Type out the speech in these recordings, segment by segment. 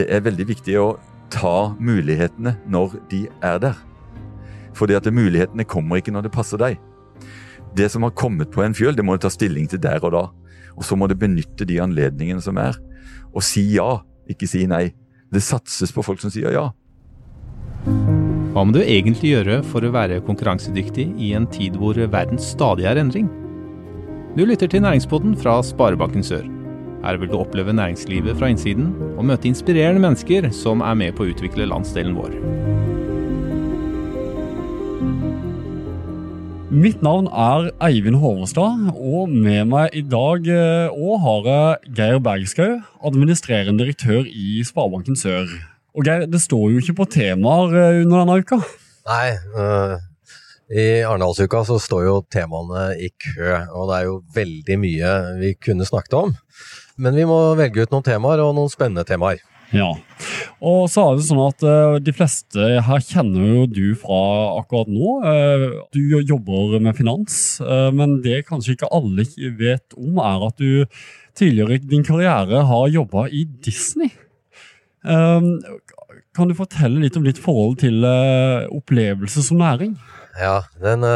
det er veldig viktig å ta mulighetene når de er der. Fordi at mulighetene kommer ikke når det passer deg. Det som har kommet på en fjøl, det må du ta stilling til der og da. Og så må du benytte de anledningene som er, og si ja, ikke si nei. Det satses på folk som sier ja. Hva må du egentlig gjøre for å være konkurransedyktig i en tid hvor verden stadig er endring? Du lytter til Næringspodden fra Sparebanken Sør. Her vil du oppleve næringslivet fra innsiden og møte inspirerende mennesker som er med på å utvikle landsdelen vår. Mitt navn er Eivind Håvestad, og med meg i dag òg har jeg Geir Bergskau, administrerende direktør i Sparebanken Sør. Og Geir, det står jo ikke på temaer eh, under denne uka. Nei, øh, i Arendalsuka så står jo temaene i kø, og det er jo veldig mye vi kunne snakket om. Men vi må velge ut noen temaer, og noen spennende temaer. Ja, og så er det sånn at uh, de fleste her kjenner jo du fra akkurat nå. Uh, du jobber med finans, uh, men det kanskje ikke alle vet om, er at du tidligere i din karriere har jobba i Disney. kan du fortelle litt om ditt forhold til opplevelse som næring? Ja, den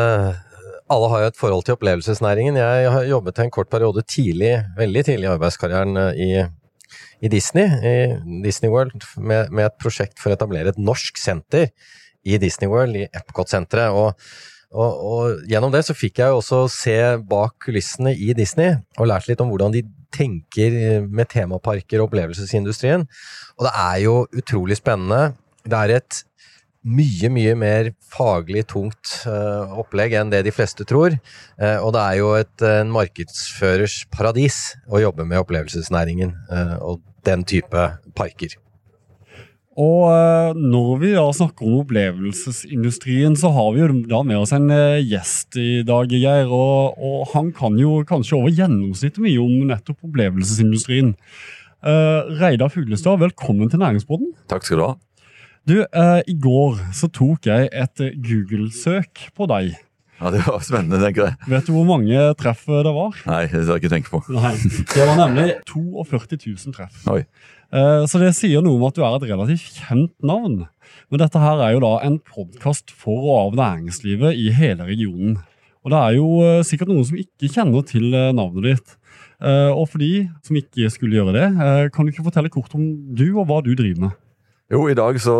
alle har jo et forhold til opplevelsesnæringen. Jeg har jobbet en kort periode tidlig, veldig tidlig i arbeidskarrieren i i Disney, i Disney World, med, med, et prosjekt for å etablere et norsk senter i Disney World, i Epcot-senteret. Og, og, og, gjennom det så fikk jeg jo også se bak kulissene i Disney, og lært litt om hvordan de tenker med temaparker og opplevelsesindustrien. Og det er jo utrolig spennende. Det er et mye, mye mer faglig tungt uh, opplegg enn det de fleste tror. Uh, og det er jo et en markedsførers paradis å jobbe med opplevelsesnæringen. Uh, og den type parker. Og når vi da snakker om opplevelsesindustrien, så har vi jo da med oss en gjest i dag, Geir. Og, og han kan jo kanskje over gjennomsnittet mye om nettopp opplevelsesindustrien. Uh, Reidar Fuglestad, velkommen til Næringsboden. Takk skal du ha. Du, eh, I går så tok jeg et Google-søk på deg. Ja, Det var spennende, tenker jeg. Vet du hvor mange treff det var? Nei, det skal jeg ikke tenke på. Nei, Det var nemlig 42 000 treff. Oi. Eh, så det sier noe om at du er et relativt kjent navn. Men dette her er jo da en podkast for og av næringslivet i hele regionen. Og det er jo eh, sikkert noen som ikke kjenner til eh, navnet ditt. Og for de som ikke skulle gjøre det, kan du ikke fortelle kort om du og hva du driver med? Jo, i dag så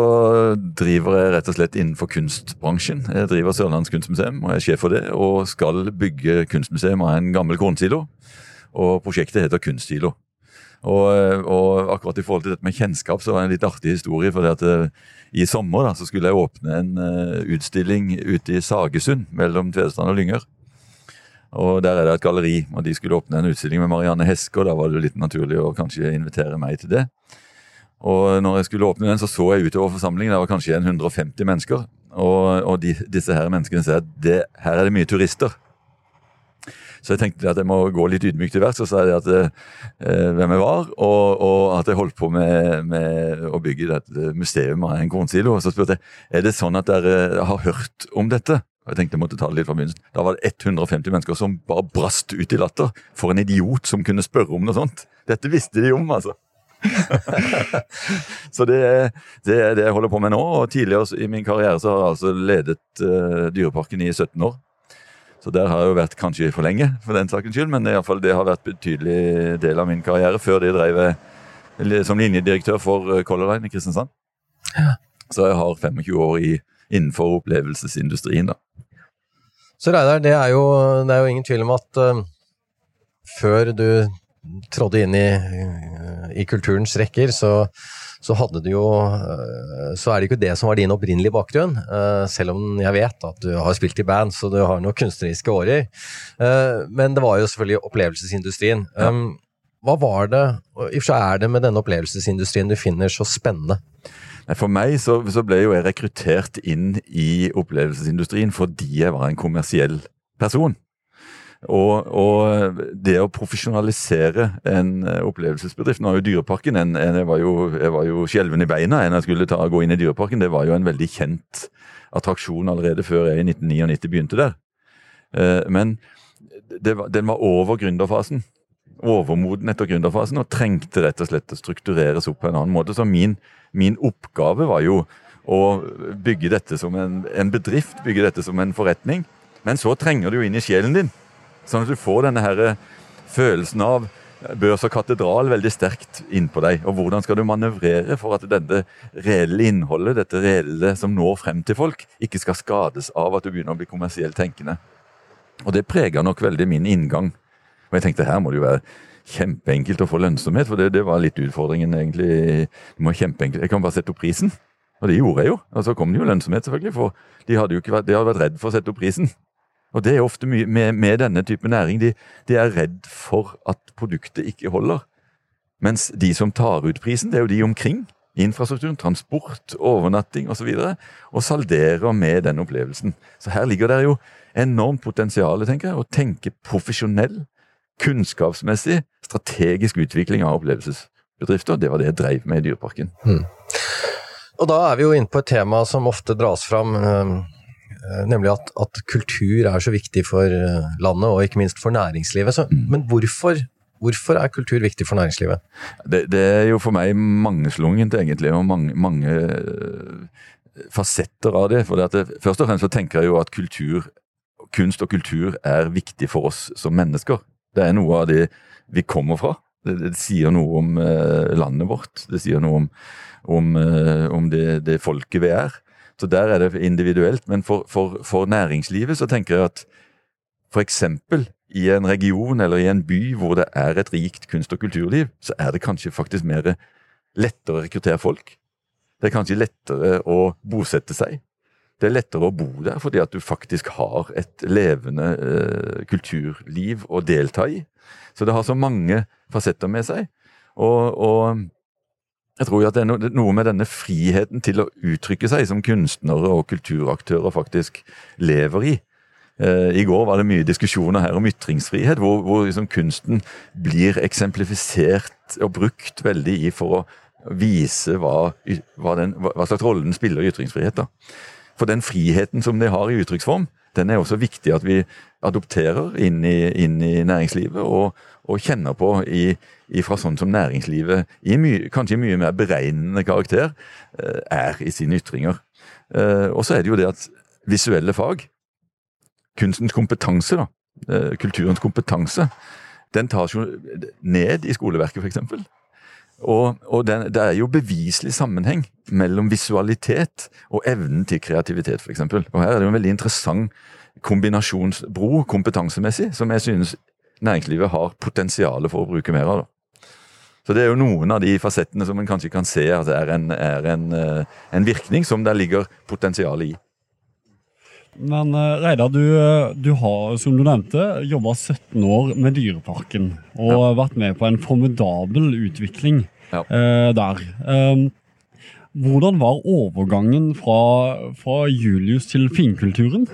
driver jeg rett og slett innenfor kunstbransjen. Jeg driver Sørlandets kunstmuseum og er sjef for det, og skal bygge kunstmuseum av en gammel kornsilo. Og prosjektet heter Kunstsilo. Og, og, akkurat i forhold til dette med kjennskap så var det en litt artig historie. for at uh, I sommer da, så skulle jeg åpne en uh, utstilling ute i Sagesund mellom Tvedestrand og Lynger. Og Der er det et galleri, og de skulle åpne en utstilling med Marianne Heske. og Da var det litt naturlig å kanskje invitere meg til det. Og når jeg skulle åpne den, så så jeg utover forsamlingen. Det var kanskje 150 mennesker. Og, og de, disse her menneskene sier at det, her er det mye turister. Så jeg tenkte at jeg må gå litt ydmykt til verks og si at, eh, hvem jeg var, og, og, at jeg holdt på med, med å bygge dette museum av en kornsilo. Og så spurte jeg er det sånn at dere har hørt om dette. Og jeg tenkte jeg måtte ta det litt fra begynnelsen. Da var det 150 mennesker som bare brast ut i latter. For en idiot som kunne spørre om noe sånt. Dette visste de om, altså. så det, det, er det jeg holder på med nå. og Tidligere i min karriere så har jeg altså ledet uh, Dyreparken i 17 år. Så der har jeg jo vært kanskje for lenge, for den sakens skyld, men i fall det har vært betydelig del av min karriere. Før det drev jeg som linjedirektør for eh, Color Line i Kristiansand. Ja. Så jeg har 25 år i, innenfor opplevelsesindustrien, da. Så Reidar, det, er jo, det er jo ingen tvil om at uh, før du trådde inn i, i kulturens rekker, så, så, hadde du jo eh, Så er det ikke det som var din opprinnelige bakgrunn. Eh, selv om jeg vet at du har spilt i band, så du har noen kunstneriske årer. Eh, men det var jo selvfølgelig opplevelsesindustrien. Ja. Hva var det, i og for seg er det med denne opplevelsesindustrien du finner så spennende? For meg så, så ble jo jeg rekruttert inn i opplevelsesindustrien fordi jeg var en kommersiell person. Og, og, det å profesjonalisere en eh, opplevelsesbedrift Nå er jo Dyreparken en, en, Jeg var jo, jeg var jo skjelven i beina enn jeg skulle ta, gå inn i Dyreparken. Det var jo en veldig kjent attraksjon allerede før jeg i 1999 begynte der. Eh, men var, den var over gründerfasen. overmoden etter gründerfasen og trengte rett og slett å struktureres opp på en annen måte. Så min, min oppgave var jo å bygge dette som en, en, bedrift, bygge dette som en forretning. Men så trenger du jo inn i sjelen din, sånn at du får denne her følelsen av børs og katedral veldig sterkt innpå deg. Og hvordan skal du manøvrere for at dette reelle innholdet, dette reelle som når frem til folk, ikke skal skades av at du begynner å bli kommersielt tenkende. Og det preger nok veldig min inngang. Og jeg tenkte her må det jo være kjempeenkelt å få lønnsomhet, for det, det var litt utfordringen egentlig. Det må kjempeenkelt. Jeg kan bare sette opp prisen. Og det gjorde jeg jo. Og så kom det jo lønnsomhet, selvfølgelig, for de hadde jo ikke vært, de hadde vært redd for å sette opp prisen. Og det er ofte mye med, med denne type næring. De, de, er redd for at produktet ikke holder. Mens de som tar ut prisen, det er jo de omkring. Infrastrukturen, transport, overnatting osv. Og, så og salderer med den opplevelsen. Så her ligger det jo enormt potensial tenker jeg, å tenke profesjonell, kunnskapsmessig, strategisk utvikling av opplevelsesbedrifter. Det var det jeg drev med i Dyreparken. Hmm. Og da er vi jo inne på et tema som ofte dras fram Eh, nemlig at, at, kultur er så viktig for eh, landet, og ikke minst for næringslivet. Så, mm. men hvorfor, hvorfor, er kultur viktig for næringslivet? Det, det er jo for meg mangeslungent, egentlig, og mange, mange eh, fasetter av det. For det først og fremst så tenker jeg jo at kultur, kunst og kultur er viktig for oss som mennesker. Det er noe av det vi kommer fra. Det, det sier noe om landet vårt. Det sier noe om, om, om det, det folket vi er. Så der er det individuelt. Men for, for, for næringslivet så tenker jeg at f.eks. i en region eller i en by hvor det er et rikt kunst- og kulturliv, så er det kanskje faktisk mer lettere å rekruttere folk. Det er kanskje lettere å bosette seg. Det er lettere å bo der fordi at du faktisk har et levende eh, kulturliv å delta i. Så det har så mange fasetter med seg. Og, og jeg tror jo at det er noe med denne friheten til å uttrykke seg som kunstnere og kulturaktører faktisk lever i. Eh, I går var det mye diskusjoner her om ytringsfrihet, hvor, hvor liksom kunsten blir eksemplifisert og brukt veldig i for å vise hva, hva, den, hva slags rolle den spiller i ytringsfrihet. da. For den friheten som de har i uttrykksform, den er også viktig at vi adopterer inn i, inn i næringslivet og, og, kjenner på i, fra sånn som næringslivet, i mye, kanskje mye mer beregnende karakter, eh, er i sine ytringer. Eh, og så er det jo det at visuelle fag, kunstens kompetanse, da, eh, kulturens kompetanse, den tas jo ned i skoleverket, f.eks. Og, og den, det er jo beviselig sammenheng mellom visualitet og evnen til kreativitet, f.eks. Og her er det jo en veldig interessant kombinasjonsbro kompetansemessig, som jeg synes næringslivet har potensial for å bruke mer av. Da. Så Det er jo noen av de fasettene som en kanskje kan se at det er en, er en, eh, en virkning som der ligger potensial i. Men uh, Reidar, du, du, har som du nevnte, jobba 17 år med Dyreparken. Og ja. vært med på en formidabel utvikling ja. eh, der. Um, hvordan var overgangen fra, fra Julius til finkulturen?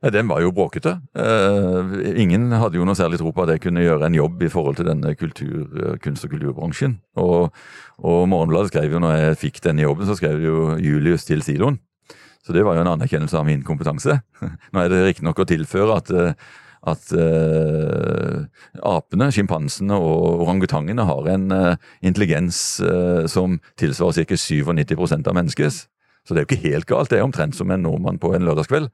Den var jo bråkete. Uh, ingen hadde jo noe særlig tro på at jeg kunne gjøre en jobb i forhold til denne kultur, kunst- og kulturbransjen. Og, og Morgenbladet skrev jo når jeg fikk denne jobben, så skrev jo Julius til siloen. Så det var jo en anerkjennelse av min kompetanse. Nå er det riktignok å tilføre at, at uh, apene, sjimpansene og orangutangene har en uh, intelligens uh, som tilsvarer ca. 97% av menneskets. Så det er jo ikke helt galt. Det er omtrent som en nordmann på en lørdagskveld.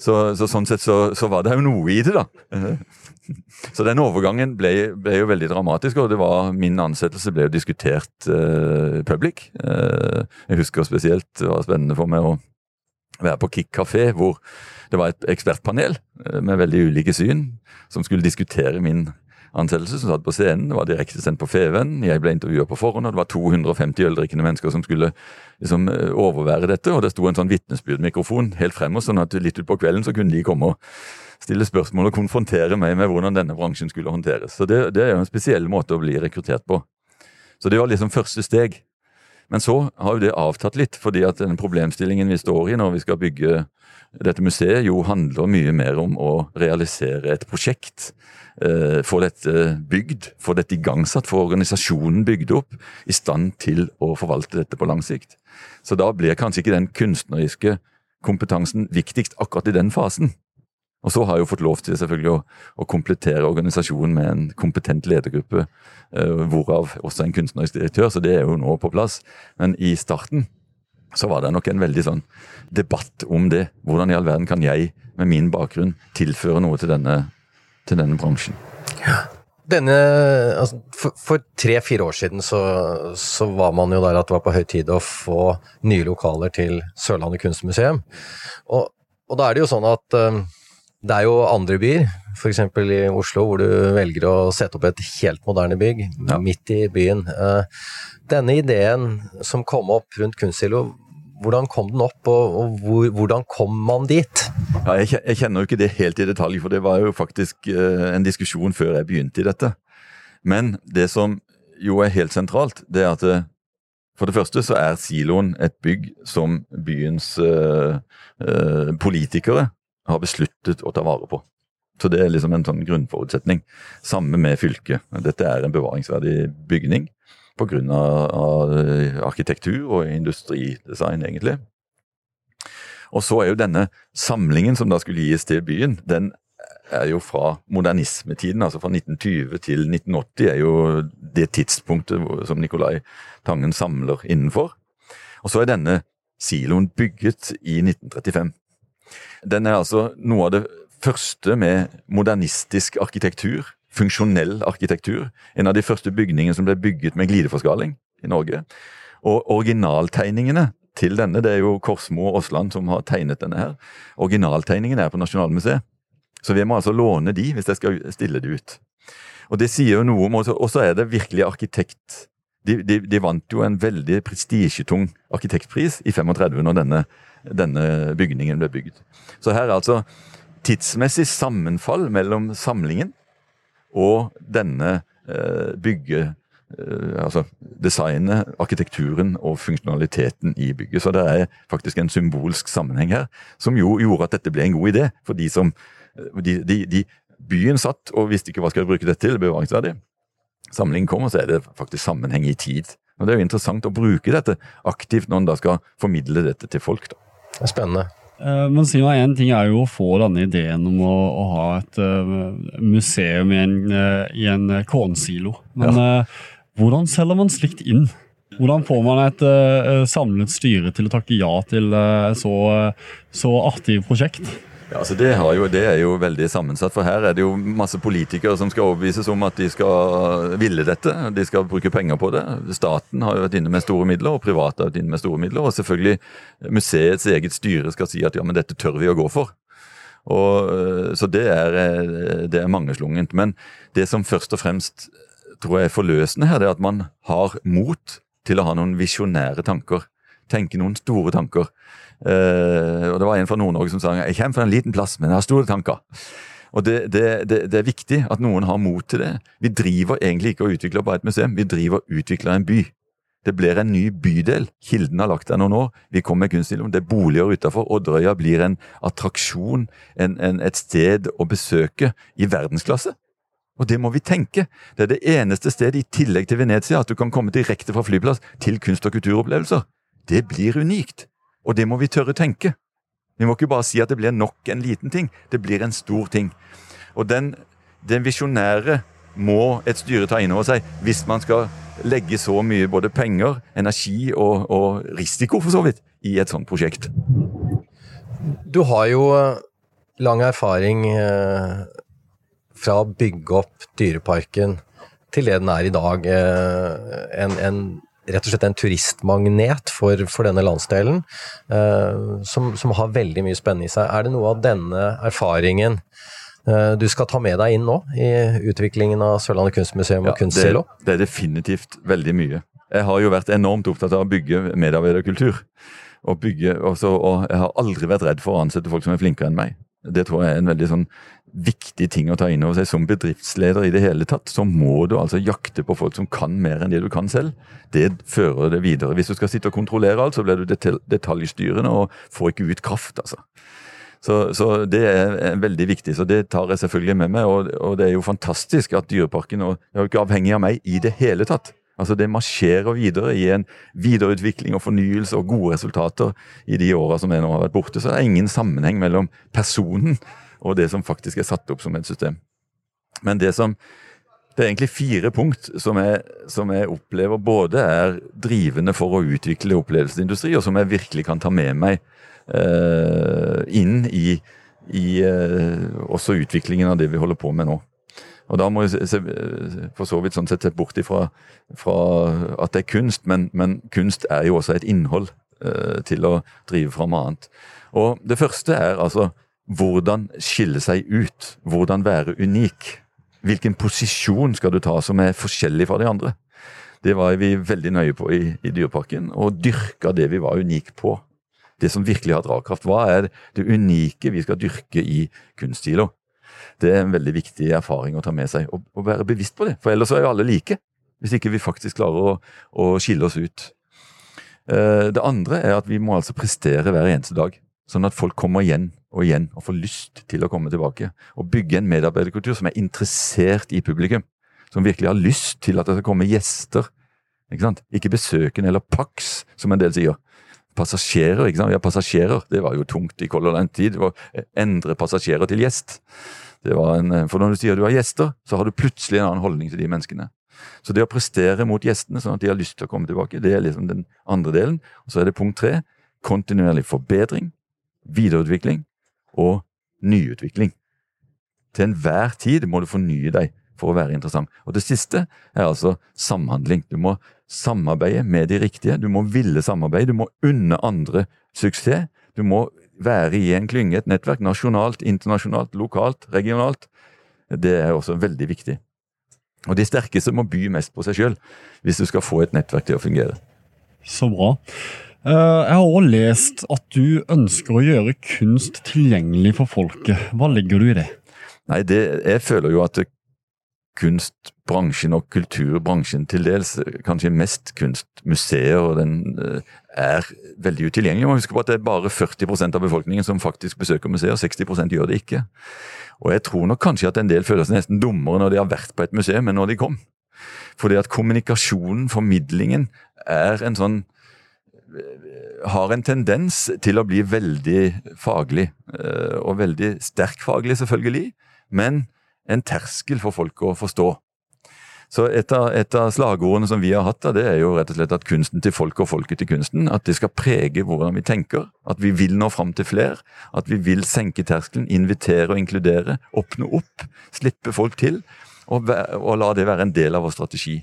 Så, så sånn sett så, så, var det jo noe i det, da. Så den overgangen ble, ble, jo veldig dramatisk, og det var, min ansettelse ble jo diskutert uh, public. Uh, jeg husker spesielt det var spennende for meg å være på Kick kafé, hvor det var et ekspertpanel uh, med veldig ulike syn, som skulle diskutere min ansettelse som satt på scenen. Det var direkte sendt på Feven. Jeg ble intervjua på forhånd, og det var 250 øldrikkende mennesker som skulle liksom overvære dette. Og det sto en sånn vitnesbyrdmikrofon helt fremme, sånn at litt utpå kvelden så kunne de komme og stille spørsmål og konfrontere meg med hvordan denne bransjen skulle håndteres. Så det, det er jo en spesiell måte å bli rekruttert på. Så det var liksom første steg. Men så har jo det avtatt litt, fordi at den problemstillingen vi står i når vi skal bygge dette museet, jo handler mye mer om å realisere et prosjekt. Eh, få dette bygd, få dette igangsatt, få organisasjonen bygd opp, i stand til å forvalte dette på lang sikt. Så da blir kanskje ikke den kunstneriske kompetansen viktigst akkurat i den fasen. Og så har jeg jo fått lov til selvfølgelig å, å komplettere organisasjonen med en kompetent ledergruppe, eh, hvorav også en kunstnerisk direktør, så det er jo nå på plass. Men i starten så var det nok en veldig sånn debatt om det. Hvordan i all verden kan jeg med min bakgrunn tilføre noe til denne, til denne bransjen? Denne, altså for, for tre-fire år siden så, så, var man jo der at det var på høy tid å få nye lokaler til Sørlandet kunstmuseum. Og, og da er det jo sånn at um, det er jo andre byer, f.eks. i Oslo, hvor du velger å sette opp et helt moderne bygg ja. midt i byen. Uh, denne ideen som kom opp rundt Kunstsilo, hvordan kom den opp, og, og hvor, hvordan kom man dit? Ja, jeg, jeg, kjenner jo ikke det helt i detalj, for det var jo faktisk eh, en diskusjon før jeg begynte i dette. Men det som jo er helt sentralt, det er at eh, for det første så er siloen et bygg som byens eh, eh, politikere har besluttet å ta vare på. Så det er liksom en sånn grunnforutsetning. Samme med fylket. Dette er en bevaringsverdig bygning pga. arkitektur og industridesign, egentlig. Og så er jo denne samlingen som da skulle gis til byen, den er jo fra modernismetiden, altså fra 1920 til 1980 er jo det tidspunktet som Nicolai Tangen samler innenfor. Og så er denne siloen bygget i 1935. Den er altså noe av det første med modernistisk arkitektur funksjonell arkitektur. En av de første bygningene som ble bygget med glideforskaling i Norge. Og originaltegningene til denne, det er jo Korsmo og Aasland som har tegnet denne her. Originaltegningene er på Nasjonalmuseet. Så vi må altså låne de hvis jeg skal stille de ut. Og det sier jo noe om Og så er det virkelig arkitekt de, de, de, vant jo en veldig prestisjetung arkitektpris i 35 når denne, denne, bygningen ble bygd. Så her er altså tidsmessig sammenfall mellom samlingen og denne eh, bygge... Eh, altså designet, arkitekturen og funksjonaliteten i bygget. Så det er faktisk en symbolsk sammenheng her, som jo gjorde at dette ble en god idé. For de som eh, de, de, de Byen satt og visste ikke hva skal bruke dette til, bevaringsverdig. Samlingen kommer, så er det faktisk sammenheng i tid. Og Det er jo interessant å bruke dette aktivt når en da skal formidle dette til folk. da. Spennende. Eh, men si meg, En ting er jo å få denne ideen om å, å ha et uh, museum i en, uh, i en kornsilo. Men ja. uh, hvordan selger man slikt inn? Hvordan får man et samlet styre til å takke ja til et så, så artig prosjekt? Ja, altså det, jo, det, er jo veldig sammensatt, for her er det jo masse politikere som skal overbevises om at de skal ville dette. De skal bruke penger på det. Staten har jo vært inne med store midler, og private har vært inne med store midler. Og selvfølgelig museets eget styre skal si at ja, men dette tør vi å gå for. Og, øh, så det er, øh, det er mangeslungent. Men det som først og fremst tror jeg er forløsende her, det er at man har mot til å ha noen visjonære tanker. Tenke noen store tanker. Uh, og Det var en fra Nord-Norge som sa jeg kommer fra en liten plass, men jeg har store tanker. Og det, det, det, det, er viktig at noen har mot til det. Vi driver egentlig ikke og utvikler bare et museum, vi driver og utvikler en by. Det blir en ny bydel. Kilden har lagt der noen år. Vi kommer med kunststiloen. Det er boliger utafor. Odderøya blir en attraksjon, en, en, et sted å besøke i verdensklasse. Og det må vi tenke. Det er det eneste stedet, i tillegg til Venezia, at du kan komme direkte fra flyplass til kunst- og kulturopplevelser. Det blir unikt. Og det må vi tørre tenke. Vi må ikke bare si at det blir nok en liten ting. Det blir en stor ting. Og den, den visjonære må et styre ta inn over seg hvis man skal legge så mye både penger, energi og, og risiko, for så vidt, i et sånt prosjekt. Du har jo eh, lang erfaring eh, fra å bygge opp Dyreparken til det den er i dag. Eh, en, en rett og slett en turistmagnet for, for denne landsdelen, eh, som, som, har veldig mye spennende i seg. Er det noe av denne erfaringen eh, du skal ta med deg inn nå i utviklingen av Sørlandet kunstmuseum og ja, Kunstsilo? Det, det, er definitivt veldig mye. Jeg har jo vært enormt opptatt av å bygge medarbeiderkultur. Og, bygge, også, og jeg har aldri vært redd for å ansette folk som er flinkere enn meg. Det tror jeg er en veldig sånn viktig ting å ta inn over seg. Som bedriftsleder i det hele tatt, så må du altså jakte på folk som kan mer enn det du kan selv. Det fører det videre. Hvis du skal sitte og kontrollere alt, så blir du detaljstyrende og får ikke ut kraft, altså. Så, så, det er veldig viktig. så Det tar jeg selvfølgelig med meg. Og, og det er jo fantastisk at Dyreparken og er jo ikke avhengig av meg i det hele tatt. Altså Det marsjerer videre i en videreutvikling og fornyelse og gode resultater i de åra som jeg nå har vært borte. Så det er ingen sammenheng mellom personen og det som faktisk er satt opp som et system. Men det som det er egentlig fire punkt som jeg, som jeg, opplever både er drivende for å utvikle opplevelsesindustri, og som jeg virkelig kan ta med meg eh, inn i, i eh, også utviklingen av det vi holder på med nå. Og da må se, for så vidt sånn sett sett bort ifra fra at det er kunst, men, men, kunst er jo også et innhold eh, til å drive fram annet. Og det første er altså hvordan skille seg ut. Hvordan være unik. Hvilken posisjon skal du ta som er forskjellig fra de andre? Det var vi veldig nøye på i, i Dyreparken, og dyrka det vi var unike på. Det som virkelig har dragkraft. Hva er det unike vi skal dyrke i kunstsilo? Det er en veldig viktig erfaring å ta med seg, og, og være bevisst på det. For ellers er jo alle like, hvis ikke vi faktisk klarer å, å skille oss ut. Eh, det andre er at vi må altså prestere hver eneste dag, sånn at folk kommer igjen og igjen å få lyst til å komme tilbake. Og bygge en medarbeiderkultur som er interessert i publikum. Som virkelig har lyst til at det skal komme gjester. Ikke sant? Ikke besøkende eller pax, som en del sier. Passasjerer, ikke sant? Ja, passasjerer, det var jo tungt i Color Line tid. Å endre passasjerer til gjest. En, for når du sier du har gjester, så har du plutselig en annen holdning til de menneskene. Så det å prestere mot gjestene, sånn at de har lyst til å komme tilbake, det er liksom den andre delen. Og så er det punkt tre. Kontinuerlig forbedring, videreutvikling og nyutvikling. Til enhver tid må du fornye deg for å være interessant. Og det siste er altså samhandling. Du må samarbeide med de riktige. Du må ville samarbeide. Du må unne andre suksess. Du må være i en klynge, et nettverk, nasjonalt, internasjonalt, lokalt, regionalt. Det er også veldig viktig. Og de sterkeste må by mest på seg sjøl hvis du skal få et nettverk til å fungere. Så bra. Eh, jeg har også lest at du ønsker å gjøre kunst tilgjengelig for folket. Hva legger du i det? Nei, det, Jeg føler jo at kunstbransjen og kulturbransjen til dels, kanskje mest kunstmuseer, og den eh, er veldig utilgjengelig. Man husker på at det er bare 40% av befolkningen som faktisk besøker museer, 60 gjør det ikke. Og jeg tror nok kanskje at en del føler seg nesten dummere når de har vært på et museum enn når de kom. Fordi at kommunikasjonen, formidlingen, er en sånn har en tendens til å bli veldig faglig, eh, og veldig sterk faglig, selvfølgelig, men en terskel for folk å forstå. Så et av, et av, slagordene som vi har hatt, det er jo rett og slett at kunsten til folk og folket til kunsten. At det skal prege hvordan vi tenker. At vi vil nå fram til flere. At vi vil senke terskelen, invitere og inkludere. Åpne opp, slippe folk til. Og, og la det være en del av vår strategi.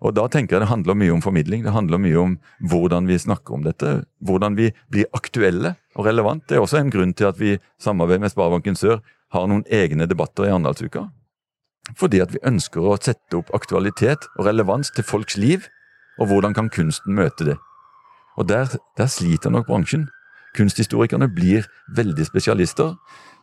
Og da tenker jeg det handler mye om formidling. Det handler mye om hvordan vi snakker om dette. Hvordan vi blir aktuelle og relevant. Det er også en grunn til at vi samarbeider med Sparebanken Sør har noen egne debatter i Arendalsuka. Fordi at vi ønsker å sette opp aktualitet og relevans til folks liv, og hvordan kan kunsten møte det. Og der, der sliter nok bransjen. Kunsthistorikerne blir veldig spesialister,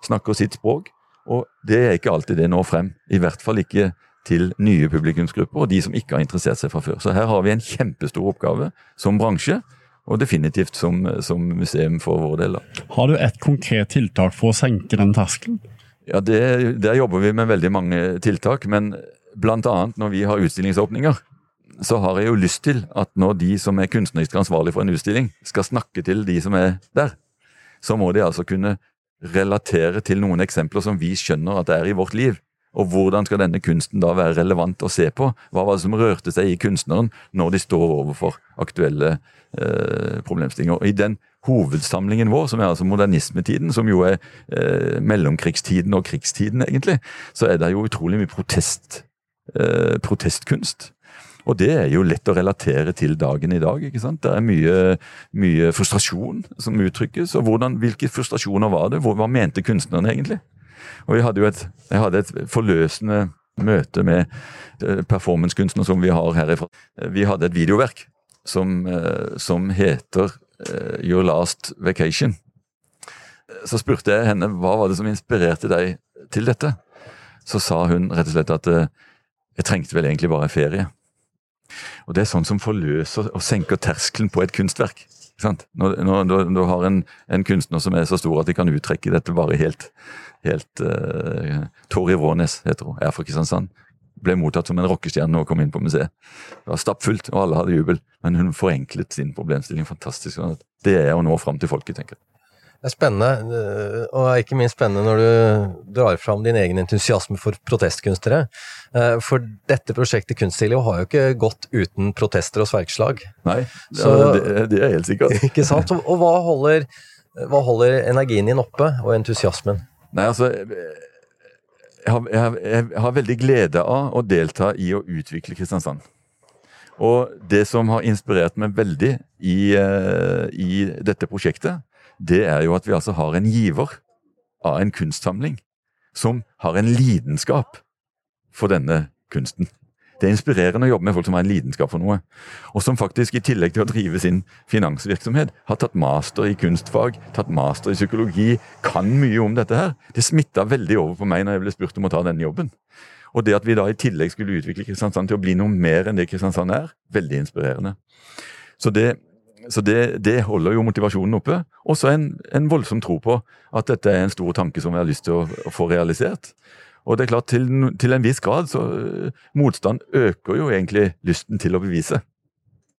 snakker sitt språk, og det er ikke alltid det når frem. I hvert fall ikke til nye publikumsgrupper og de som ikke har interessert seg fra før. Så her har vi en kjempestor oppgave som bransje, og definitivt som, som museum for vår del. Har du et konkret tiltak for å senke den terskelen? Ja, det, Der jobber vi med veldig mange tiltak, men annet når vi har utstillingsåpninger, så har jeg jo lyst til at når de som er kunstnerisk ansvarlig for en utstilling, skal snakke til de som er der, så må de altså kunne relatere til noen eksempler som vi skjønner at det er i vårt liv. Og hvordan skal denne kunsten da være relevant å se på? Hva var det som rørte seg i kunstneren når de står overfor aktuelle eh, problemstillinger? Og I den hovedsamlingen vår, som er altså modernismetiden, som jo er eh, mellomkrigstiden og krigstiden, egentlig, så er det jo utrolig mye protest, eh, protestkunst. Og det er jo lett å relatere til dagen i dag. ikke sant? Det er mye, mye frustrasjon som uttrykkes. og hvordan, Hvilke frustrasjoner var det? Hva mente kunstnerne egentlig? Og hadde et, jeg hadde et forløsende møte med performancekunstner som vi har herifra. Vi hadde et videoverk som, eh, som heter eh, Your Last Vacation. Så spurte jeg henne hva var det som inspirerte deg til dette. Så sa hun rett og slett at jeg trengte vel egentlig bare ferie. Og det er sånn som forløser og senker terskelen på et kunstverk. Når, når, du har en, en, kunstner som er så stor at de kan uttrekke dette bare helt helt uh, Tori Vånes heter hun, er fra Kristiansand. Ble mottatt som en rockestjerne og kom inn på museet. Det var stappfullt, og alle hadde jubel. Men hun forenklet sin problemstilling fantastisk. Det er å nå fram til folket, tenker jeg. Det er spennende, eh, og ikke minst spennende når du drar fram din egen entusiasme for protestkunstnere. Eh, for dette prosjektet Kunstsilo har jo ikke gått uten protester og sverkslag. Nei, det, Så- det, det er helt sikkert. Ikke sant? Og hva holder, hva holder energien din oppe, og entusiasmen? Nei, altså jeg har, jeg, jeg har veldig glede av å delta i å utvikle Kristiansand. Og det som har inspirert meg veldig i, eh, i dette prosjektet, det er jo at vi altså har en giver av en kunstsamling som har en lidenskap for denne kunsten. Det er inspirerende å jobbe med folk som har en lidenskap for noe, og som faktisk i tillegg til å drive sin finansvirksomhet, har tatt master i kunstfag, tatt master i psykologi, kan mye om dette her. Det smitta veldig over på meg når jeg ble spurt om å ta denne jobben. Og det at vi da i tillegg skulle utvikle Kristiansand til å bli noe mer enn det Kristiansand er, veldig inspirerende. Så det, så det, det holder jo motivasjonen oppe. Og så en, en voldsom tro på at dette er en stor tanke som vi har lyst til å, å få realisert. Og det er klart, til, til en viss grad så øh, Motstand øker jo egentlig lysten til å bevise.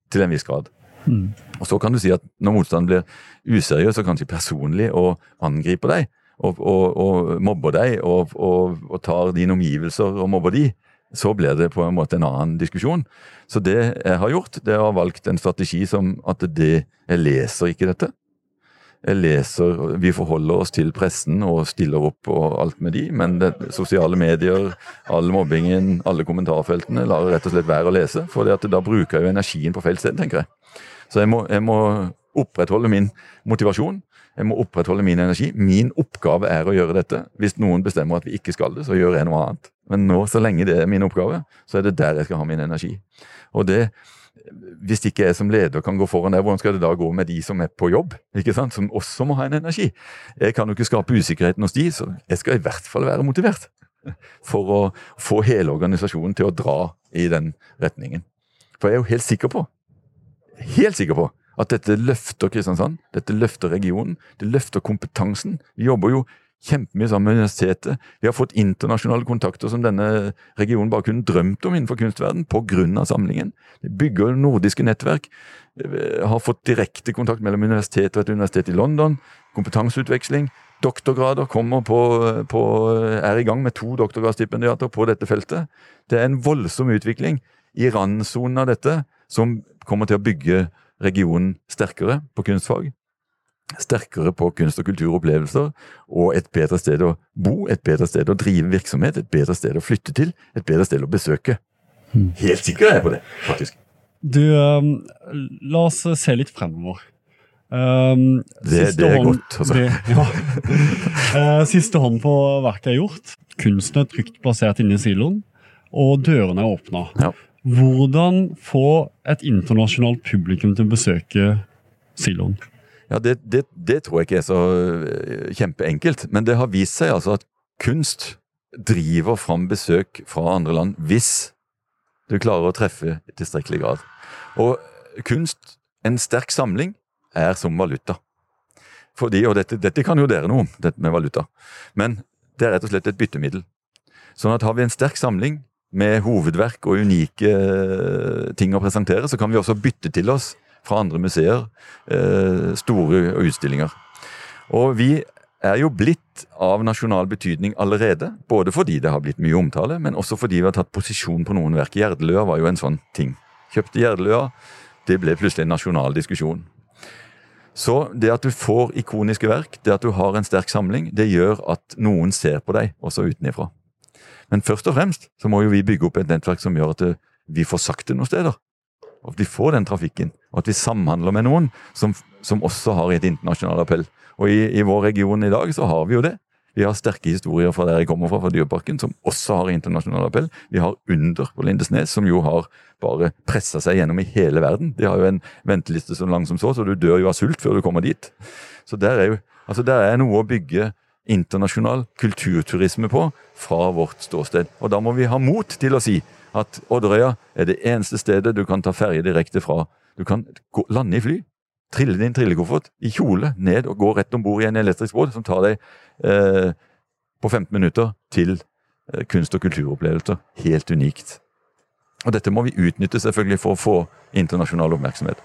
Til en viss grad. Mm. Og så kan du si at når motstanden blir useriøs og kanskje personlig og angriper deg, og, og, og mobber deg og, og tar dine omgivelser og mobber de, så blir det på en måte en annen diskusjon. Så det jeg har gjort, det er å ha valgt en strategi som at det Jeg leser ikke dette. Leser, Vi forholder oss til pressen og stiller opp og alt med de, men det, sosiale medier, all mobbingen, alle kommentarfeltene lar rett og slett være å lese. For da bruker jeg jo energien på feil sted, tenker jeg. Så jeg må, jeg må opprettholde min motivasjon. Jeg må opprettholde min energi. Min oppgave er å gjøre dette. Hvis noen bestemmer at vi ikke skal det, så gjør jeg noe annet. Men nå, så lenge det er min oppgave, så er det der jeg skal ha min energi. Og det, hvis ikke jeg som leder kan gå foran der, hvordan skal det da gå med de som er på jobb? ikke sant? Som også må ha en energi. Jeg kan jo ikke skape usikkerheten hos de, så jeg skal i hvert fall være motivert. For å få hele organisasjonen til å dra i den retningen. For jeg er jo helt sikker på, helt sikker på, at dette løfter Kristiansand, dette løfter regionen, det løfter kompetansen. Vi jobber jo kjempemye sammen med universitetet. Vi har fått internasjonale kontakter som denne regionen bare kunne drømt om innenfor kunstverden pga. samlingen. Vi bygger nordiske nettverk. Vi har fått direkte kontakt mellom universitetet og et universitet i London. Kompetanseutveksling. Doktorgrader kommer på, på, er i gang med to doktorgradsstipendiater på dette feltet. Det er en voldsom utvikling i randsonen av dette som kommer til å bygge regionen sterkere på kunstfag sterkere på kunst- og kulturopplevelser, og et bedre sted å bo, et bedre sted å drive virksomhet, et bedre sted å flytte til, et bedre sted å besøke. Helt sikker er jeg på det, faktisk. Du, um, la oss se litt fremover. Um, Det- det er hånd- godt, altså. Det, ja. Eh, siste hånd på verket er gjort. Kunsten er trygt plassert inne i siloen, og dørene er åpna. Ja. Hvordan få et internasjonalt publikum til å besøke siloen? Ja, det, det, det tror jeg ikke er så øh, kjempeenkelt, men det har vist seg altså at kunst driver fram besøk fra andre land hvis du klarer å treffe i tilstrekkelig grad. Og kunst, en sterk samling, er som valuta. Fordi, og dette, dette kan jo dere noe om, dette med valuta, men det er rett og slett et byttemiddel. Sånn at har vi en sterk samling med hovedverk og unike øh, ting å presentere, så kan vi også bytte til oss fra andre museer eh, store utstillinger. Og vi er jo blitt av nasjonal betydning allerede, både fordi det har blitt mye omtale, men også fordi vi har tatt posisjon på noen verk. Gjerdeløa var jo en sånn ting. Kjøpte Gjerdeløa, det ble plutselig en nasjonal diskusjon. Så det at du får ikoniske verk, det at du har en sterk samling, det gjør at noen ser på deg, også utenifra. Men først og fremst så må jo vi bygge opp et nettverk som gjør at vi får sagt det noen steder. Og at vi får den trafikken, og at vi samhandler med noen som, som også har et internasjonalt appell. Og i, i, vår region i dag så har vi jo det. Vi har sterke historier fra der jeg kommer fra, fra Dyreparken, som også har internasjonal appell. Vi har Under på Lindesnes, som jo har bare pressa seg gjennom i hele verden. De har jo en venteliste så lang som så, så du dør jo av sult før du kommer dit. Så der er jo altså der er noe å bygge internasjonal kulturturisme på fra vårt ståsted. Og da må vi ha mot til å si at Odderøya er det eneste stedet du kan ta ferje direkte fra. Du kan gå, lande i fly, trille din trillekoffert i kjole ned og gå rett om bord i en elektrisk båt som tar deg eh, på 15 minutter til eh, kunst- og kulturopplevelser. Helt unikt. Og dette må vi utnytte selvfølgelig for å få internasjonal oppmerksomhet.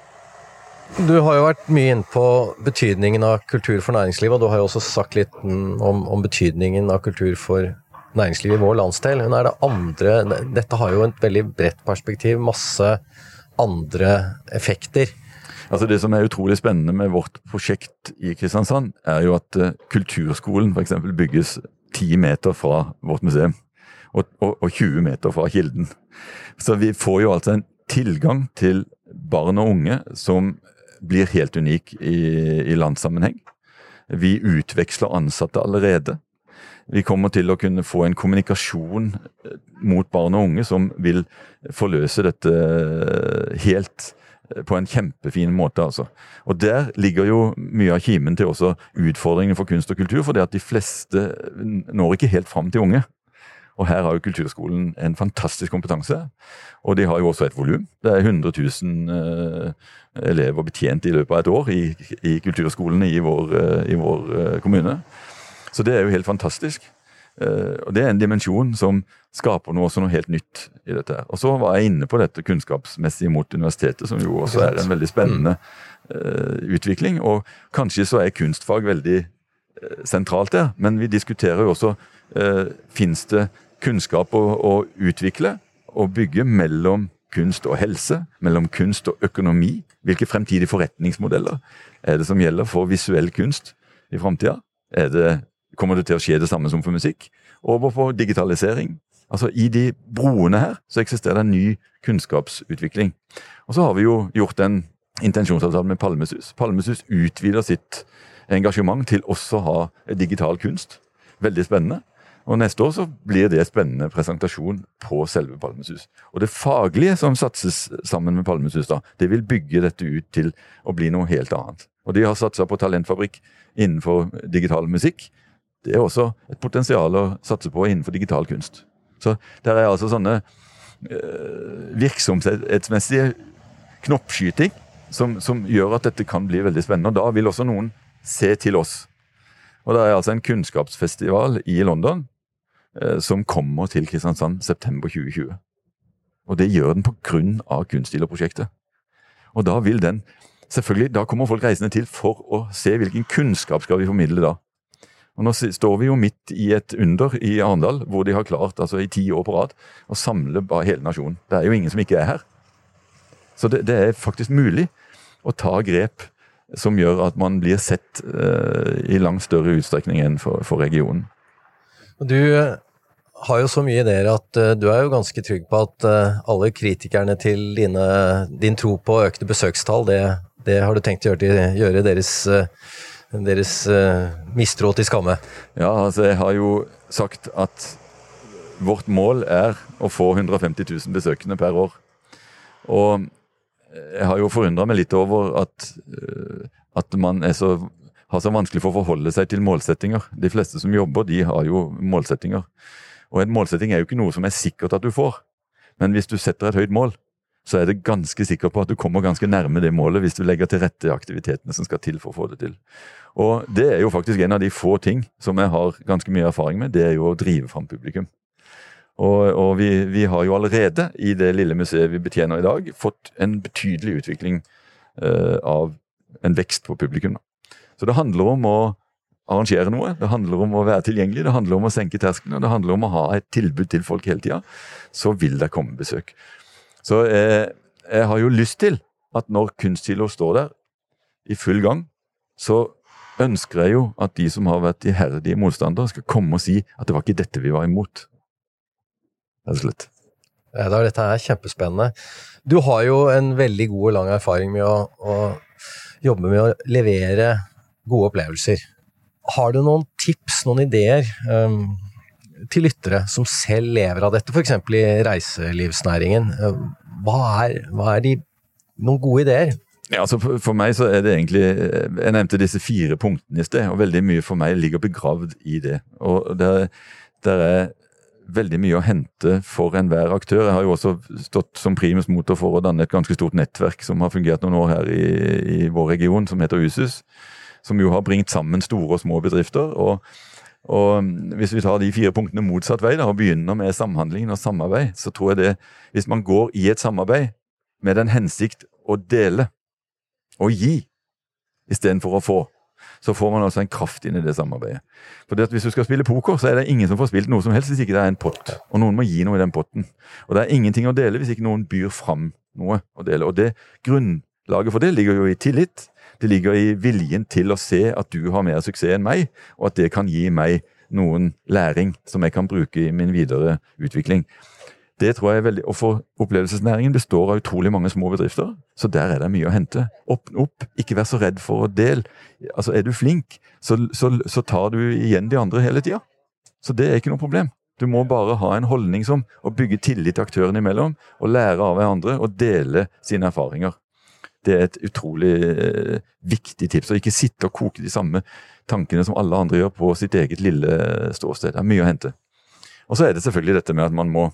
Du har jo vært mye inne på betydningen av kultur for næringslivet, og du har jo også sagt litt om, om betydningen av kultur for næringslivet i vår landsdel. Men er det andre Dette har jo et veldig bredt perspektiv, masse andre effekter. Altså Det som er utrolig spennende med vårt prosjekt i Kristiansand, er jo at uh, Kulturskolen f.eks. bygges 10 meter fra vårt museum. Og, og, og 20 meter fra Kilden. Så vi får jo altså en tilgang til barn og unge som blir helt unik i, i landssammenheng. Vi utveksler ansatte allerede. Vi kommer til å kunne få en kommunikasjon eh, mot barn og unge som vil forløse dette eh, helt eh, på en kjempefin måte. altså. Og Der ligger jo mye av kimen til også utfordringen for kunst og kultur. For det at de fleste når ikke helt fram til unge. Og her har jo Kulturskolen en fantastisk kompetanse. Og de har jo også et volum. Det er 100 000 elever betjent i løpet av et år i, i kulturskolene i vår, i vår, kommune. Så det er jo helt fantastisk. Eh, og Det er en dimensjon som skaper noe, noe helt nytt i dette. her. Og Så var jeg inne på dette kunnskapsmessig mot universitetet, som jo også er en veldig spennende utvikling. Og kanskje så er kunstfag veldig sentralt der, men vi diskuterer jo også uh, Fins det kunnskap å, å utvikle og bygge mellom kunst og helse, mellom kunst og økonomi. Hvilke fremtidige forretningsmodeller er det som gjelder for visuell kunst i framtida? Kommer det til å skje det samme som for musikk? Over på digitalisering. Altså I de broene her så eksisterer det en ny kunnskapsutvikling. Og så har vi jo gjort en intensjonsavtale med Palmesus. Palmesus utvider sitt engasjement til også å ha digital kunst. Veldig spennende. Og Neste år så blir det spennende presentasjon på selve Palmesus. Og Det faglige som satses sammen med Palmesus, da, det vil bygge dette ut til å bli noe helt annet. Og De har satsa på talentfabrikk innenfor digital musikk. Det er også et potensial å satse på innenfor digital kunst. Så der er altså sånne øh, virksomhetsmessige knoppskyting som, som gjør at dette kan bli veldig spennende. Og Da vil også noen se til oss. Og Det er altså en kunnskapsfestival i London Eh, som kommer til Kristiansand september 2020. Og det gjør den pga. Kunststilerprosjektet. Og da vil den Selvfølgelig, da kommer folk reisende til for å se hvilken kunnskap skal vi formidle da. Og Nå står vi jo midt i et under i Arendal, hvor de har klart altså i ti år på rad å samle bare hele nasjonen. Det er jo ingen som ikke er her. Så det, det er faktisk mulig å ta grep som gjør at man blir sett uh, i langt større utstrekning enn for, for regionen. Du eh, har jo så mye ideer at uh, du er jo ganske trygg på at uh, alle kritikerne til dine, din tro på økte besøkstall, det, det har du tenkt å gjøre, til, gjøre deres, uh, deres mistro til skamme? Ja, altså jeg har jo sagt at vårt mål er å få 150 000 besøkende per år. Og jeg har jo forundra meg litt over at, at man så har så vanskelig for å forholde seg til målsettinger. De fleste som jobber, de har jo målsettinger. Og en målsetting er jo ikke noe som er sikkert at du får. Men hvis du setter et høyt mål, så er det ganske sikker på at du kommer ganske nærme det målet hvis du legger til rette aktivitetene som skal til for å få det til. Og det er jo faktisk en av de få ting som jeg har ganske mye erfaring med, det er jo å drive fram publikum. Og, og vi, vi, har jo allerede i det lille museet vi betjener i dag, fått en betydelig utvikling uh, av en vekst på publikum. Så det handler om å arrangere noe, det handler om å være tilgjengelig, det handler om å senke terskelen, det handler om å ha et tilbud til folk hele tida. Så vil det komme besøk. Så eh, jeg har jo lyst til at når Kunstkilo står der i full gang, så ønsker jeg jo at de som har vært iherdige motstandere, skal komme og si at det var ikke dette vi var imot. Rett og slett. Ja, dette er kjempespennende. Du har jo en veldig god og lang erfaring med å, å jobbe med å levere gode opplevelser. Har du noen tips, noen ideer um, til lyttere som selv lever av dette, f.eks. i reiselivsnæringen? Hva er, hva er de, noen gode ideer? Ja, altså for, for, meg så er det egentlig Jeg nevnte disse fire punktene i sted, og veldig mye for meg ligger begravd i det. Og det, der er veldig mye å hente for enhver aktør. Jeg har jo også stått som primus motor for å danne et ganske stort nettverk som har fungert noen år her i, i vår region, som heter USUS som jo har bringt sammen store og små bedrifter. og og Hvis vi tar de fire punktene motsatt vei da, og begynner med samhandlingen og samarbeid, så tror jeg det Hvis man går i et samarbeid med den hensikt å dele, og gi istedenfor å få. Så får man altså en kraft inn i det samarbeidet. For det Hvis du skal spille poker, så er det ingen som får spilt noe som helst hvis ikke det er en pott. Og noen må gi noe i den potten. Og det er ingenting å dele hvis ikke noen byr fram noe å dele. Og det grunnlaget for det ligger jo i tillit. Det ligger i viljen til å se at du har mer suksess enn meg, og at det kan gi meg noen læring som jeg kan bruke i min videre utvikling. Det tror jeg er veldig, og for Opplevelsesnæringen består av utrolig mange små bedrifter, så der er det mye å hente. Åpne opp, ikke vær så redd for å dele. Altså, er du flink, så, så, så tar du igjen de andre hele tida. Så det er ikke noe problem. Du må bare ha en holdning som å bygge tillit aktørene imellom, og lære av hverandre og dele sine erfaringer. Det er et utrolig eh, viktig tips. Å ikke sitte og koke de samme tankene som alle andre gjør på sitt eget lille ståsted. Det er mye å hente. Og så er det selvfølgelig dette med at man må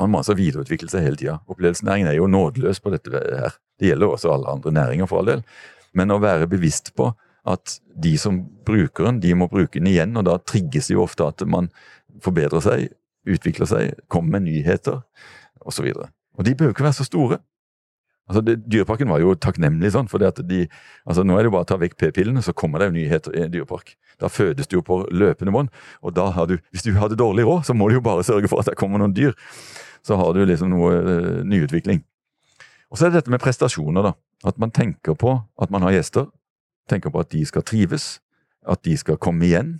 man må altså videreutvikle seg hele tida. Opplevelsesnæringen er jo nådeløs på dette her. Det gjelder også alle andre næringer, for all del. Men å være bevisst på at de som bruker den, de må bruke den igjen, og da trigges det jo ofte at man forbedrer seg, utvikler seg, kommer med nyheter osv. Og, og de behøver ikke være så store. Altså, det, Dyreparken var jo takknemlig sånn, for de, altså, nå er det jo bare å ta vekk p-pillene, så kommer det jo nyheter i en dyrepark. Da fødes du jo på løpende bånd, og da har du, hvis du hadde dårlig råd, så må du jo bare sørge for at det kommer noen dyr så har du liksom noe uh, nyutvikling. Og så er det dette med prestasjoner, da. At man tenker på at man har gjester. Tenker på at de skal trives, at de skal komme igjen.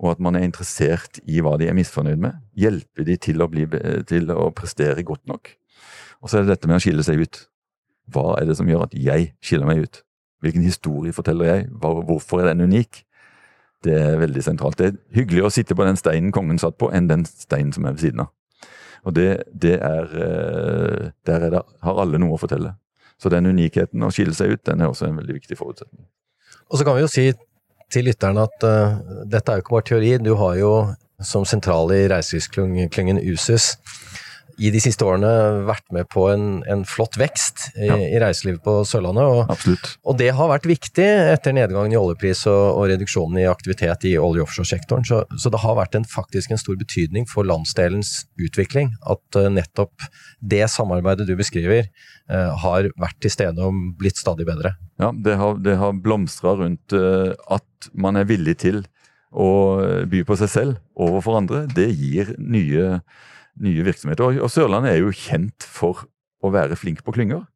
Og at man er interessert i hva de er misfornøyd med. Hjelpe de til å, bli, til å prestere godt nok. Og så er det dette med å skille seg ut. Hva er det som gjør at jeg skiller meg ut? Hvilken historie forteller jeg? Hvorfor er den unik? Det er veldig sentralt. Det er hyggeligere å sitte på den steinen kongen satt på, enn den steinen som er ved siden av. Og det, det er eh, Der er det, har alle noe å fortelle. Så den unikheten å skille seg ut, den er også en veldig viktig forutsetning. Og så kan vi jo si til lytterne at uh, dette er jo ikke bare teori. Du har jo som sentral i reiselivsklyngen USUS i de siste årene vært med på en, en flott vekst i, ja. i, reiselivet på Sørlandet. Og, og, det har vært viktig etter nedgangen i oljepris og, og reduksjonen i aktivitet i olje- og offshoresektoren. Så, så, det har vært en, faktisk en stor betydning for landsdelens utvikling at uh, nettopp det samarbeidet du beskriver, uh, har vært til stede og blitt stadig bedre. Ja, det har, det har blomstra rundt uh, at man er villig til å by på seg selv overfor andre. Det gir nye nye virksomheter. Og, Sørlandet er jo kjent for å være flink på klynger.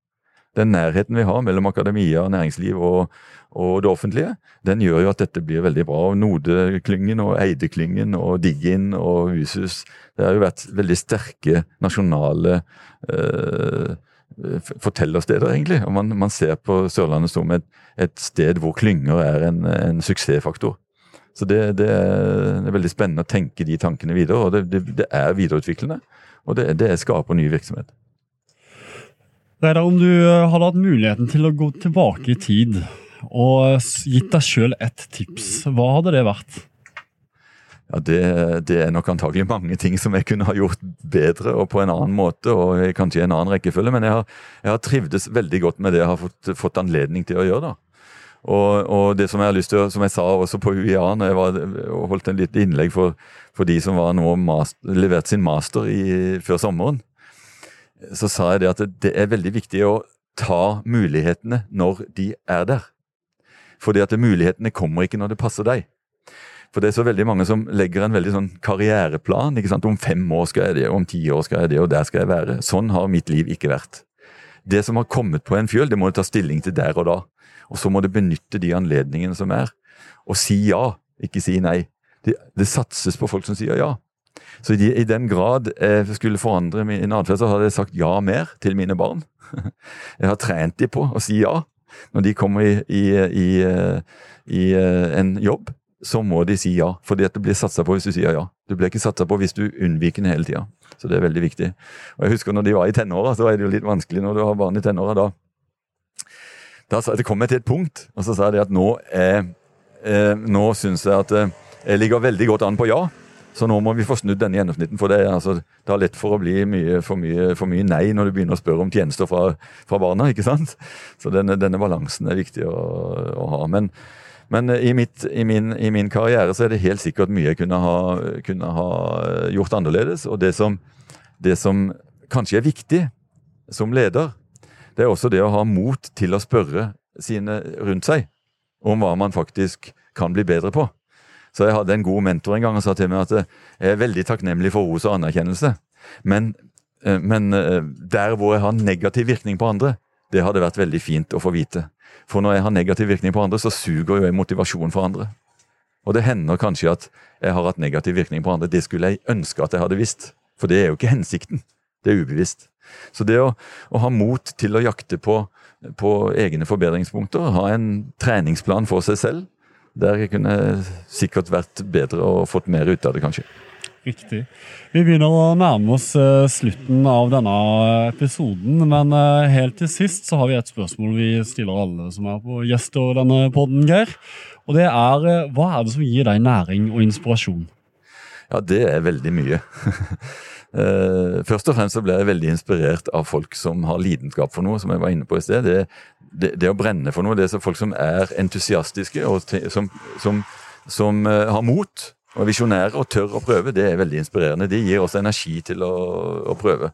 Den nærheten vi har mellom akademia, næringsliv og, og det offentlige, den gjør jo at dette blir veldig bra. Og Node-klyngen og Eide-klyngen og Diggin og Husus Det har jo vært veldig sterke nasjonale eh, fortellersteder, egentlig. Og man, man, ser på Sørlandet som et, et sted hvor klynger er en, en suksessfaktor. Så det, det, er, veldig spennende å tenke de tankene videre, og det, det, det er videreutviklende. Og det, det skaper ny virksomhet. Reidar, om du eh, hadde hatt muligheten til å gå tilbake i tid og gitt deg sjøl et tips, hva hadde det vært? Ja, det, det, er nok antagelig mange ting som jeg kunne ha gjort bedre og på en annen måte. og kanskje i en annen rekkefølge, Men jeg har, jeg har trivdes veldig godt med det jeg har fått, fått anledning til å gjøre. da. Og, og, det som jeg har lyst til, som jeg sa også på UiA når jeg var, holdt en lite innlegg for, for, de som var nå master, levert sin master i, før sommeren, så sa jeg det at det er veldig viktig å ta mulighetene når de er der. Fordi at mulighetene kommer ikke når det passer deg. For det er så veldig mange som legger en veldig sånn karriereplan. ikke sant? Om fem år skal jeg det, om ti år skal jeg det, og der skal jeg være. Sånn har mitt liv ikke vært. Det som har kommet på en fjøl, det må du ta stilling til der og da. Og så må du benytte de anledningene som er, og si ja, ikke si nei. Det, det satses på folk som sier ja. Så i, i den grad jeg skulle forandre min atferd, så hadde jeg sagt ja mer til mine barn. Jeg har trent dem på å si ja. Når de kommer i, i, i, i eh, en jobb, så må de si ja. Fordi at det blir satsa på hvis du sier ja. Du blir ikke satsa på hvis du unnviker den hele tida. Så det er veldig viktig. Og jeg husker når de var i tenåra, så er det jo litt vanskelig når du har barn i tenåra da da sa, det kom jeg til et punkt, og så sa jeg at nå, er, eh, nå syns jeg at eh, jeg ligger veldig godt an på ja. Så nå må vi få snudd denne gjennomsnitten. For det er, altså, det er lett for å bli mye, for, mye, for, mye, nei når du begynner å spørre om tjenester fra, fra barna. ikke sant? Så denne, denne balansen er viktig å, å ha. Men, men i, mitt, i, min, i, min, karriere så er det helt sikkert mye jeg kunne ha, kunne ha gjort annerledes. Og det som, det som kanskje er viktig som leder, det er også det å ha mot til å spørre sine rundt seg om hva man faktisk kan bli bedre på. Så jeg hadde en god mentor en gang og sa til meg at jeg er veldig takknemlig for ros og anerkjennelse, men, eh, men eh, der hvor jeg har negativ virkning på andre, det hadde vært veldig fint å få vite. For når jeg har negativ virkning på andre, så suger jo jeg motivasjon for andre. Og det hender kanskje at jeg har hatt negativ virkning på andre. Det skulle jeg ønske at jeg hadde visst, for det er jo ikke hensikten. Det er ubevisst. Så det å, å ha mot til å jakte på, på, egne forbedringspunkter, ha en treningsplan for seg selv, der kunne sikkert vært bedre og fått mer ut av det, kanskje. Riktig. Vi begynner å nærme oss uh, slutten av denne episoden, men uh, helt til sist så har vi et spørsmål vi stiller alle som er på gjester i denne podden, Geir. Og det er uh, hva er det som gir deg næring og inspirasjon? Ja, det er veldig mye. Først og fremst så ble jeg veldig inspirert av folk som har lidenskap for noe, som jeg var inne på i sted. Det, det, det å brenne for noe, det er folk som er entusiastiske og som, som, som har mot og visjonære og tør å prøve. Det er veldig inspirerende. De gir også energi til å, å prøve.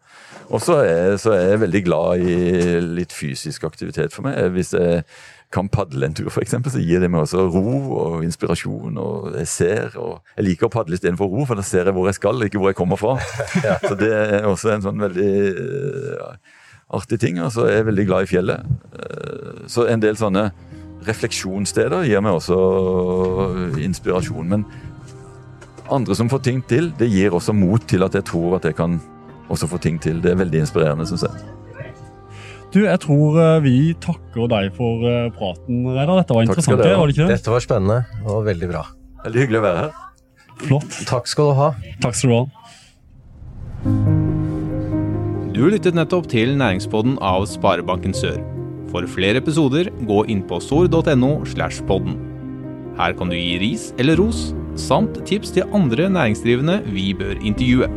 Og så er, så er jeg veldig glad i litt fysisk aktivitet for meg. Hvis jeg kan padle en tur, f.eks., så gir det meg også ro og inspirasjon. og Jeg ser, og jeg liker å padle istedenfor ro, for da ser jeg hvor jeg skal, ikke hvor jeg kommer fra. Så det er også en sånn veldig ja, artig ting. Og så er jeg veldig glad i fjellet. Eh, så en del sånne refleksjonssteder gir meg også inspirasjon. Men andre som får ting til, det gir også mot til at jeg tror at jeg kan også få ting til. Det er veldig inspirerende, syns jeg. Du, jeg tror eh, vi takker deg for eh, praten, Reidar. Dette var interessant. Det, var det ikke det? Dette var spennende og veldig bra. Veldig hyggelig å være her. Flott. Takk skal du ha. Takk skal du ha. Du lyttet nettopp til Næringspodden av Sparebanken Sør. For flere episoder, gå inn på sor.no. slash podden. Her kan du gi ris eller ros, samt tips til andre næringsdrivende vi bør intervjue.